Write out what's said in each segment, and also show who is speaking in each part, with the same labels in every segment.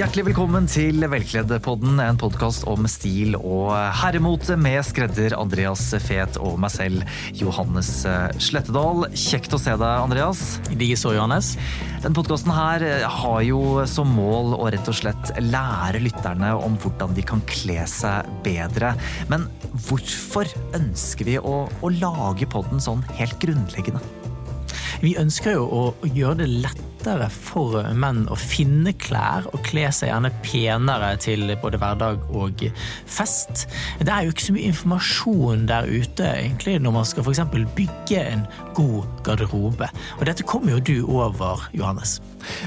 Speaker 1: Hjertelig velkommen til Velkleddpodden, en podkast om stil og herremote med skredder Andreas Fet og meg selv, Johannes Slettedal. Kjekt å se deg, Andreas.
Speaker 2: Likeså, Johannes.
Speaker 1: Denne podkasten her har jo som mål å rett og slett lære lytterne om hvordan de kan kle seg bedre. Men hvorfor ønsker vi å, å lage podden sånn helt grunnleggende?
Speaker 2: Vi ønsker jo å gjøre det lett lettere for menn å finne klær og kle seg gjerne penere til både hverdag og fest. Det er jo ikke så mye informasjon der ute egentlig når man skal f.eks. bygge en god garderobe. Og dette kommer jo du over, Johannes.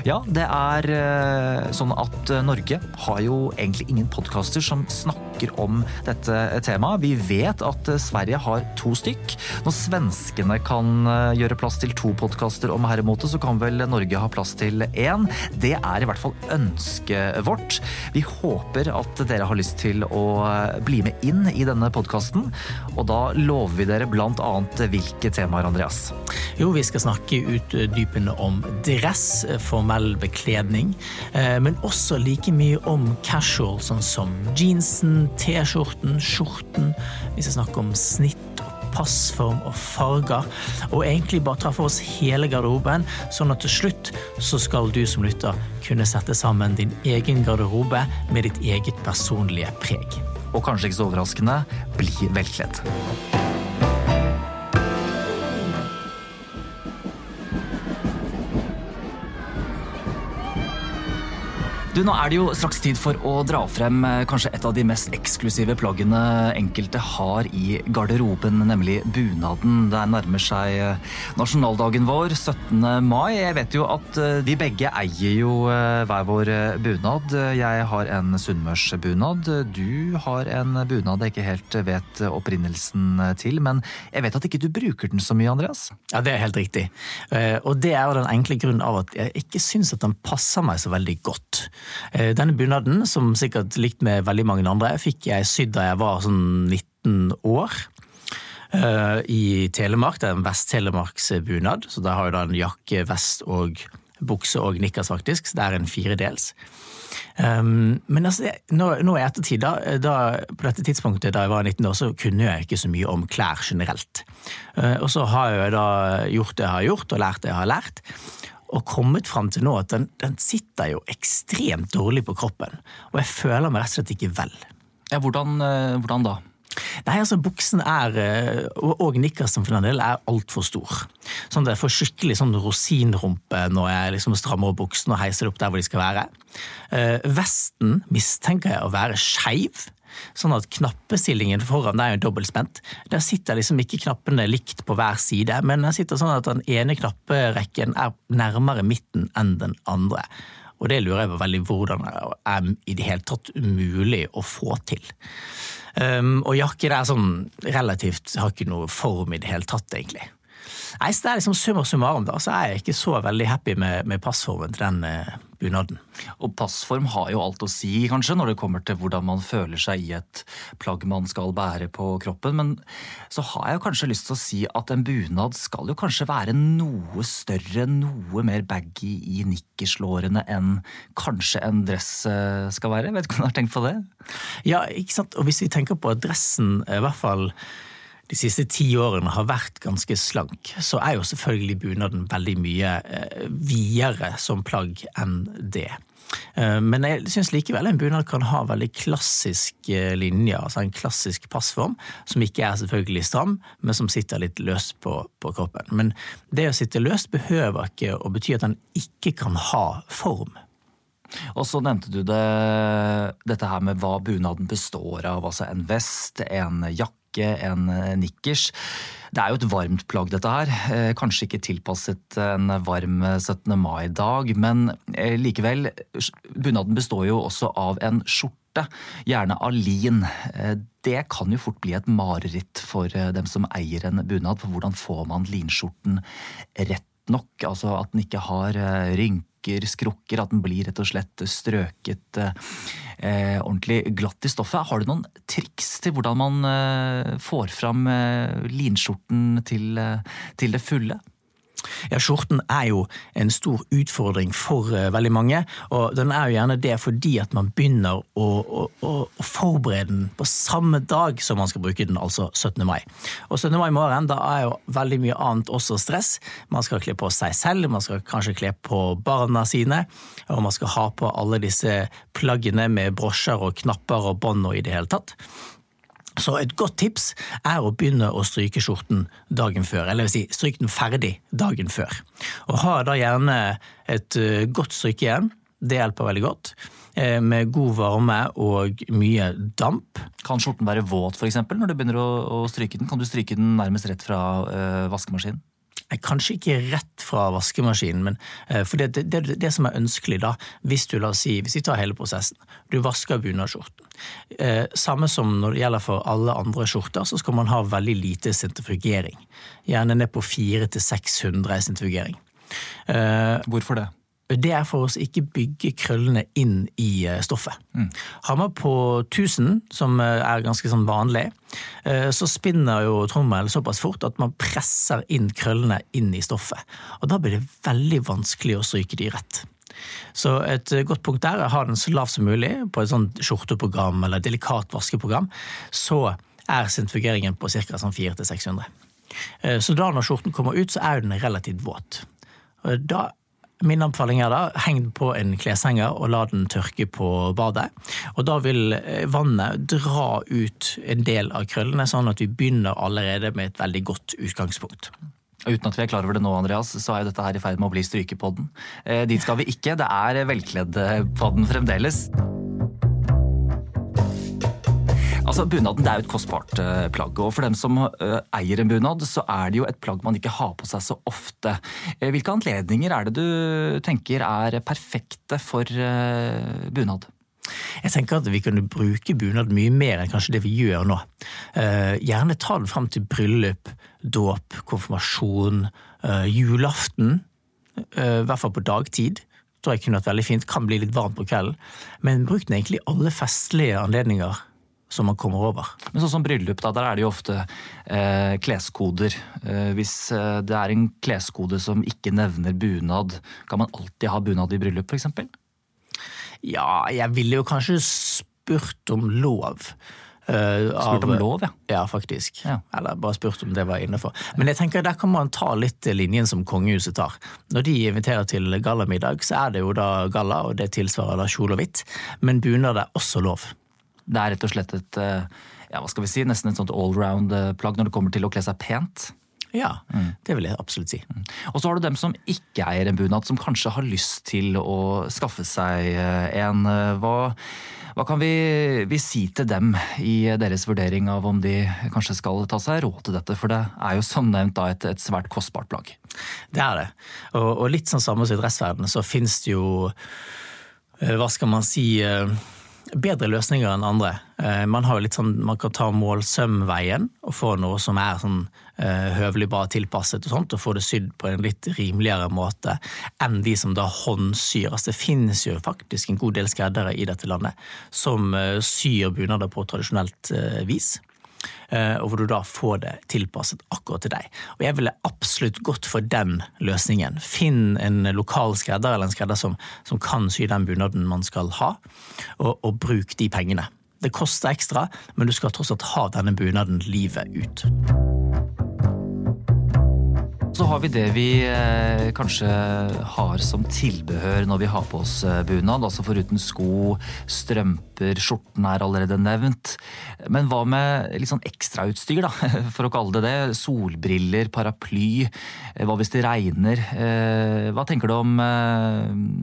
Speaker 1: Ja, det er eh, sånn at Norge har jo egentlig ingen podkaster som snakker om dette temaet. Vi vet at Sverige har to stykk. Når svenskene kan eh, gjøre plass til to podkaster om herremote, så kan vel Norge ha plass til én. Det er i hvert fall ønsket vårt. Vi håper at dere har lyst til å eh, bli med inn i denne podkasten, og da lover vi dere blant annet hvilke temaer, Andreas?
Speaker 2: Jo, vi skal snakke utdypende om dress formell bekledning, eh, men også like mye om casual, sånn som jeansen, T-skjorten, skjorten. Vi skal snakke om snitt og passform og farger, og egentlig bare ta oss hele garderoben, sånn at til slutt så skal du som lytter kunne sette sammen din egen garderobe med ditt eget personlige preg.
Speaker 1: Og kanskje ikke så overraskende bli velkledd. Du, Nå er det jo straks tid for å dra frem eh, kanskje et av de mest eksklusive plaggene enkelte har i garderoben, nemlig bunaden. Det nærmer seg eh, nasjonaldagen vår, 17. mai. Jeg vet jo at de begge eier jo hver vår bunad. Jeg har en sunnmørsbunad. Du har en bunad jeg ikke helt vet opprinnelsen til, men jeg vet at ikke du bruker den så mye, Andreas?
Speaker 2: Ja, det er helt riktig. Og det er jo den enkle grunnen av at jeg ikke syns at den passer meg så veldig godt. Eh, denne bunaden, som sikkert likt med veldig mange andre, fikk jeg sydd da jeg var sånn 19 år. Eh, I Telemark. Det er en Vest-Telemarksbunad, så der har jeg da en jakke, vest og bukse og nikkers, faktisk. Så det er en firedels. Um, men altså, nå, i ettertid, da, da, på dette tidspunktet da jeg var 19 år, så kunne jeg ikke så mye om klær generelt. Og så har jeg da gjort det jeg har gjort, og lært det jeg har lært og kommet fram til nå at den, den, sitter jo ekstremt dårlig på kroppen. Og jeg føler meg rett og slett ikke vel.
Speaker 1: Ja, Hvordan, eh, hvordan da?
Speaker 2: Nei, altså Buksen er, eh, og nikkersen for den del, er altfor stor. Sånn at Jeg får skikkelig sånn rosinrumpe når jeg liksom strammer opp buksen og heiser det opp der hvor de skal være. Eh, vesten mistenker jeg å være skeiv. Sånn at knappestillingen foran det er jo dobbeltspent. Der sitter liksom ikke knappene likt på hver side, men den sitter sånn at den ene knapperekken er nærmere midten enn den andre. Og det lurer jeg på veldig hvordan er i det hele tatt mulig å få til. Um, og jakke er sånn relativt har ikke noe form i det hele tatt, egentlig. Nei, så det er liksom Summa summarum da, så er jeg ikke så veldig happy med, med passformen til den uh, bunaden.
Speaker 1: Og passform har jo alt å si, kanskje, når det kommer til hvordan man føler seg i et plagg man skal bære på kroppen. Men så har jeg jo kanskje lyst til å si at en bunad skal jo kanskje være noe større, noe mer baggy i nikkerslårene enn kanskje en dress eh, skal være. vet ikke om du har tenkt på det?
Speaker 2: Ja, ikke sant. Og hvis vi tenker på dressen i hvert fall de siste ti årene har vært ganske slank, så er jo selvfølgelig bunaden veldig mye eh, videre som plagg enn det. Eh, men jeg syns likevel en bunad kan ha veldig klassisk eh, linje, altså en klassisk passform, som ikke er selvfølgelig stram, men som sitter litt løst på, på kroppen. Men det å sitte løst behøver ikke å bety at den ikke kan ha form.
Speaker 1: Og så nevnte du det, dette her med hva bunaden består av. Altså en vest, en jakke ikke en eh, nikkers. Det er jo et varmt plagg, dette her. Eh, kanskje ikke tilpasset en varm 17. Eh, mai-dag, men likevel. Bunaden består jo også av en skjorte, gjerne av lin. Det kan jo fort bli et mareritt for dem som eier en bunad, for hvordan får man linskjorten rett nok? Altså at den ikke har rynker rykker, skrukker, at den blir rett og slett strøket eh, ordentlig glatt i stoffet. Har du noen triks til hvordan man eh, får fram eh, linskjorten til, eh, til, det fulle?
Speaker 2: Ja, Skjorten er jo en stor utfordring for uh, veldig mange. Og den er jo gjerne det fordi at man begynner å, å, å, forberede den på samme dag som man skal bruke den, altså 17. mai. Og 17. mai morgen da er jo veldig mye annet også stress. Man skal kle på seg selv, man skal kanskje kle på barna sine, og man skal ha på alle disse plaggene med brosjer og knapper og bånd og i det hele tatt. Så et godt tips er å begynne å stryke skjorten dagen før, eller si stryk den ferdig dagen før. Og ha da gjerne et godt godt strykejern, det hjelper veldig godt, eh, med god varme og mye damp.
Speaker 1: Kan skjorten være våt f.eks. når du begynner å, stryke den? Kan du stryke den nærmest rett fra øh, vaskemaskinen?
Speaker 2: Kanskje ikke rett fra vaskemaskinen, men eh, for det, det, det, det, som er ønskelig da, hvis du la oss si, hvis vi tar hele prosessen, du vasker bunadsskjorten. Eh, samme som når det gjelder for alle andre skjorter, så skal man ha veldig lite sentrifugering. Gjerne ned på 400-600 sentrifugering.
Speaker 1: Eh, Hvorfor det?
Speaker 2: Det er for å ikke bygge krøllene inn i eh, stoffet. Mm. Har man på 1000, som eh, er ganske sånn vanlig, eh, så spinner jo trommelen såpass fort at man presser inn krøllene inn i stoffet. Og da blir det veldig vanskelig å stryke de rett. Så et godt punkt der er å ha den så lav som mulig på et sånt skjorteprogram eller delikat vaskeprogram. Så er sentrifugeringen på ca. Sånn 400-600. Så da når skjorten kommer ut, så er den relativt våt. Da Min anbefaling er da heng på en kleshenger og la den tørke på badet. Og da vil eh, vannet dra ut en del av krøllene, sånn at vi begynner allerede med et veldig godt utgangspunkt.
Speaker 1: Uten at vi er klar over det nå, Andreas, så er jo dette her i ferd med å bli strykepodden. Eh, dit skal vi ikke, det er velkleddpodden fremdeles. Altså, Bunaden det er jo et kostbart uh, plagg. og For dem som uh, eier en bunad, så er det jo et plagg man ikke har på seg så ofte. Uh, hvilke anledninger er det du tenker er perfekte for bunad?
Speaker 2: Jeg tenker at vi kunne bruke bunad mye mer enn kanskje det vi gjør nå. Gjerne ta den fram til bryllup, dåp, konfirmasjon, julaften. I hvert fall på dagtid tror jeg kunne vært veldig fint. Kan bli litt varmt på kvelden. Men bruk den egentlig i alle festlige anledninger som man kommer over.
Speaker 1: Men sånn som bryllup, da, der er det jo ofte eh, kleskoder. Eh, hvis eh, det er en kleskode som ikke nevner bunad, kan man alltid ha bunad i bryllup f.eks.?
Speaker 2: Ja, jeg ville jo kanskje spurt om lov.
Speaker 1: Uh, spurt om lov, ja.
Speaker 2: Ja, faktisk. Ja. Eller bare spurt om det var innenfor. Men jeg tenker der kan man ta litt linjen som kongehuset tar. Når de inviterer til gallamiddag, så er det jo da galla, og det tilsvarer da kjole og hvitt. Men bunad er også lov.
Speaker 1: Det er rett og slett et eh, ja, hva skal vi si, nesten et sånt allround-plagg når det kommer til å kle seg pent.
Speaker 2: Ja, mm. det vil jeg absolutt si. Mm.
Speaker 1: Og så har du dem som ikke eier en bunad, som kanskje har lyst til å skaffe seg eh, en. Hva, hva kan vi, vi, si til dem i deres vurdering av om de kanskje skal ta seg råd til dette? For det er jo som nevnt et, et svært kostbart plagg.
Speaker 2: Det er det. Og, og litt sånn samme som i dressverdenen så finnes det jo eh, Hva skal man si bedre løsninger enn andre. Eh, man, sånn, man kan ta målsømveien og få noe som er sånn uh, høvelig bra tilpasset, og sånt, og få det sydd på en litt rimeligere måte enn de som da håndsyr. Altså, det finnes jo faktisk en god del skreddere i dette landet som uh, syr bunader på tradisjonelt vis. Eh, og hvor du da får det tilpasset akkurat til deg. Og Jeg ville absolutt gått for den løsningen. Finn en lokal skredder eller en skredder som, som kan sy den bunaden man skal ha, og, og bruk de pengene. Det koster ekstra, men du skal tross alt ha denne bunaden livet ut.
Speaker 1: Så har vi det vi eh, kanskje har som tilbehør når vi har på oss eh, bunad. Altså foruten sko, strømper, skjorten er allerede nevnt. Men hva med litt sånn ekstrautstyr, da, for å kalle det det? Solbriller, paraply. Eh, hva hvis det regner? Hva tenker du om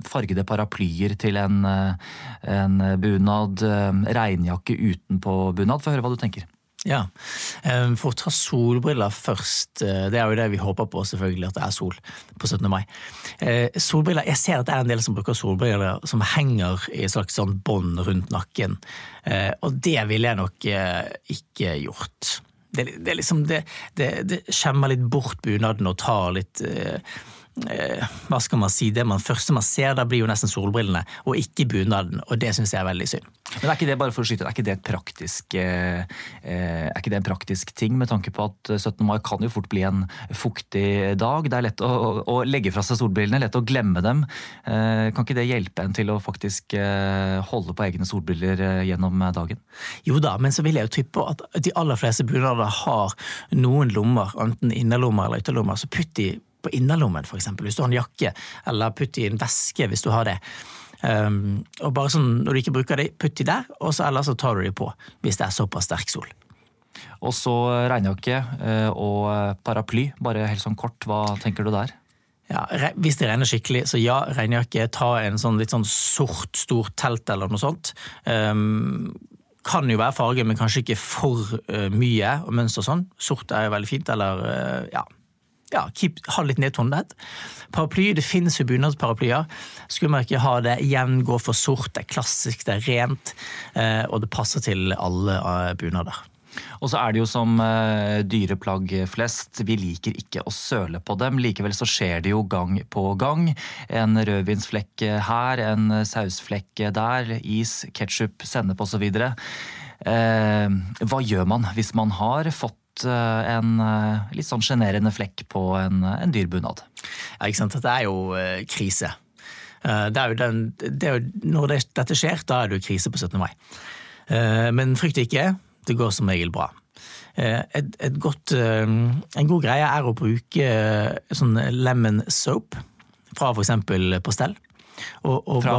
Speaker 1: fargede paraplyer til en, en bunad? Regnjakke utenpå bunad? Få høre hva du tenker.
Speaker 2: Ja, For å ta solbriller først. Eh, det er jo det vi håper på, selvfølgelig, at det er sol på 17. mai. Eh, solbriller, Jeg ser at det er en del som bruker solbriller som henger i et slags sånn bånd rundt nakken. Eh, og det ville jeg nok ikke gjort. Det, det, liksom, det, det, skjemmer litt bort bunaden og tar litt hva skal man si, det man første man ser, da blir jo nesten solbrillene, og ikke bunaden. Og det syns jeg er veldig synd.
Speaker 1: Men er ikke det bare for å skyte, er ikke det et praktisk, eh, eh er ikke det en praktisk ting, med tanke på at 17. mai kan jo fort bli en fuktig dag? Det er lett å, å, legge fra seg solbrillene, lett å glemme dem. Eh, kan ikke det hjelpe en til å faktisk eh, holde på egne solbriller eh, gjennom dagen?
Speaker 2: Jo da, men så vil jeg jo tippe at de aller fleste bunader har noen lommer, enten innerlommer eller ytterlommer. så putt de på innerlommen, f.eks. Hvis du har en jakke, eller putt i en veske hvis du har det. Um, og bare sånn, Når du ikke bruker det, putt de der, og så, eller så tar du de på hvis det er såpass sterk sol.
Speaker 1: Og så regnjakke eh, og paraply, bare helt sånn kort, hva tenker du der?
Speaker 2: Ja, Hvis det regner skikkelig, så ja, regnjakke. Ta en sånn litt sånn sort, stort telt eller noe sånt. Um, kan jo være farge, men kanskje ikke for uh, mye og mønster sånn. Sort er jo veldig fint, eller uh, ja, ja, keep, ha litt nedtonet. Paraply, det finnes jo bunadsparaplyer. Skulle man ikke ha det igjen, gå for sort, det er klassisk, det er rent, eh, og det passer til alle eh, bunader.
Speaker 1: Og så er det jo som uh, dyre plagg flest, vi liker ikke å søle på dem. Likevel så skjer det jo gang på gang. En rødvinsflekk her, en sausflekk der, is, ketsjup, sennep osv. Eh, hva gjør man hvis man har fått Eh, en eh, litt sånn sjenerende flekk på en, en dyr bunad.
Speaker 2: Ja, ikke sant. Dette er jo eh, krise. Det er jo den, det er jo, når det, dette skjer, da er det jo krise på 17. mai. Men frykt ikke, det går som regel bra. Et, et godt, en god greie er å bruke sånn lemon soap fra f.eks. Postell. Og, og
Speaker 1: fra?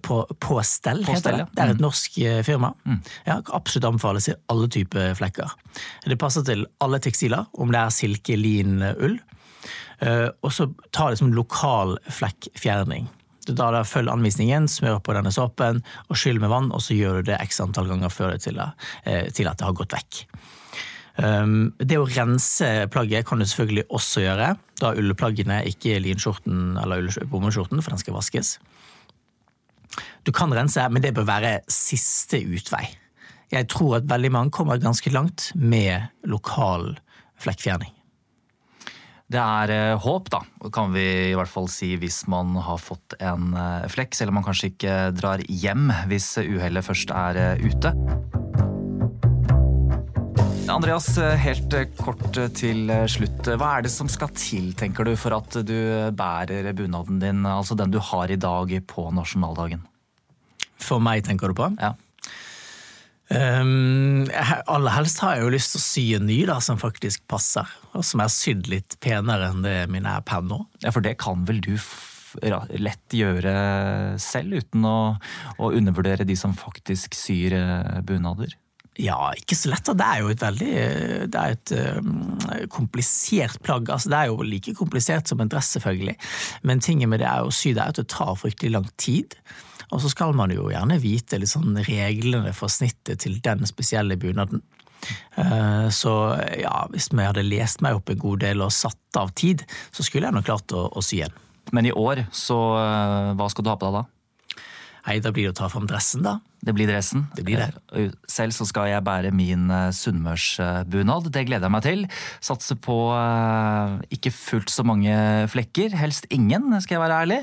Speaker 2: På, på stell, på heter det. Det er et mm. norsk eh, firma. Mm. Ja, absolutt anbefales i alle typer flekker. Det passer til alle tekstiler, om det er silke, lin, ull. Eh, og så ta det som lokal flekkfjerning. Da, da Følg anvisningen, smør på denne såpen og skyll med vann, og så gjør du det x antall ganger før det til, eh, til at det har gått vekk. Um, det å rense plagget kan du selvfølgelig også gjøre. Da ullplaggene, ikke linskjorten eller bomullsskjorten, for den skal vaskes. Du kan rense, men det bør være siste utvei. Jeg tror at veldig mange kommer ganske langt med lokal flekkfjerning.
Speaker 1: Det er eh, håp, da, kan vi i hvert fall si hvis man har fått en eh, flekk. Selv om man kanskje ikke drar hjem hvis uhellet først er eh, ute. Andreas, helt kort til slutt. Hva er det som skal til, tenker du, for at du bærer bunaden din, altså den du har i dag, på nasjonaldagen?
Speaker 2: For meg, tenker du på?
Speaker 1: Ja.
Speaker 2: Um, aller helst har jeg jo lyst til å sy en ny da, som faktisk passer, og som er sydd litt penere enn det min er per nå.
Speaker 1: Ja, For det kan vel du lett gjøre selv, uten å, å undervurdere de som faktisk syr eh, bunader?
Speaker 2: Ja, ikke så lett. Det er jo et veldig det er et um, komplisert plagg. Altså, det er jo like komplisert som en dress, selvfølgelig. Men tinget med det er å sy det er at det tar fryktelig lang tid. Og så skal man jo gjerne vite sånn reglene for snittet til den spesielle bunaden. Eh, så ja, hvis vi hadde lest meg opp en god del og satt av tid, så skulle jeg nok klart å, å sy en.
Speaker 1: Men i år, så eh, hva skal du ha på deg da?
Speaker 2: Nei, Da blir det å ta fram dressen, da.
Speaker 1: Det blir dressen.
Speaker 2: Det blir det.
Speaker 1: Eh, selv så skal jeg bære min eh, sunnmørsbunad. Det gleder jeg meg til. Satse på eh, ikke fullt så mange flekker. Helst ingen, skal jeg være ærlig.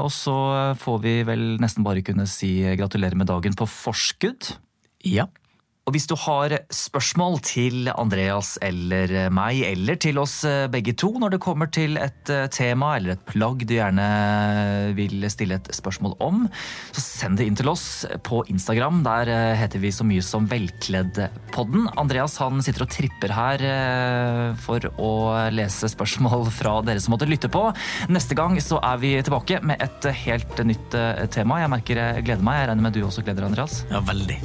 Speaker 1: Og så får vi vel nesten bare kunne si gratulerer med dagen på forskudd.
Speaker 2: Ja.
Speaker 1: Og hvis du har spørsmål til Andreas eller meg, eller til oss eh, begge to når det kommer til et eh, tema eller et plagg du gjerne vil stille et spørsmål om, så send det inn til oss på Instagram. Der eh, heter vi så mye som Velkleddpodden. Andreas han sitter og tripper her for å lese spørsmål fra dere som måtte lytte på. Neste gang så er vi tilbake med et helt nytt tema. Jeg merker jeg gleder meg. Jeg regner med du også gleder, Andreas?
Speaker 2: Ja, veldig.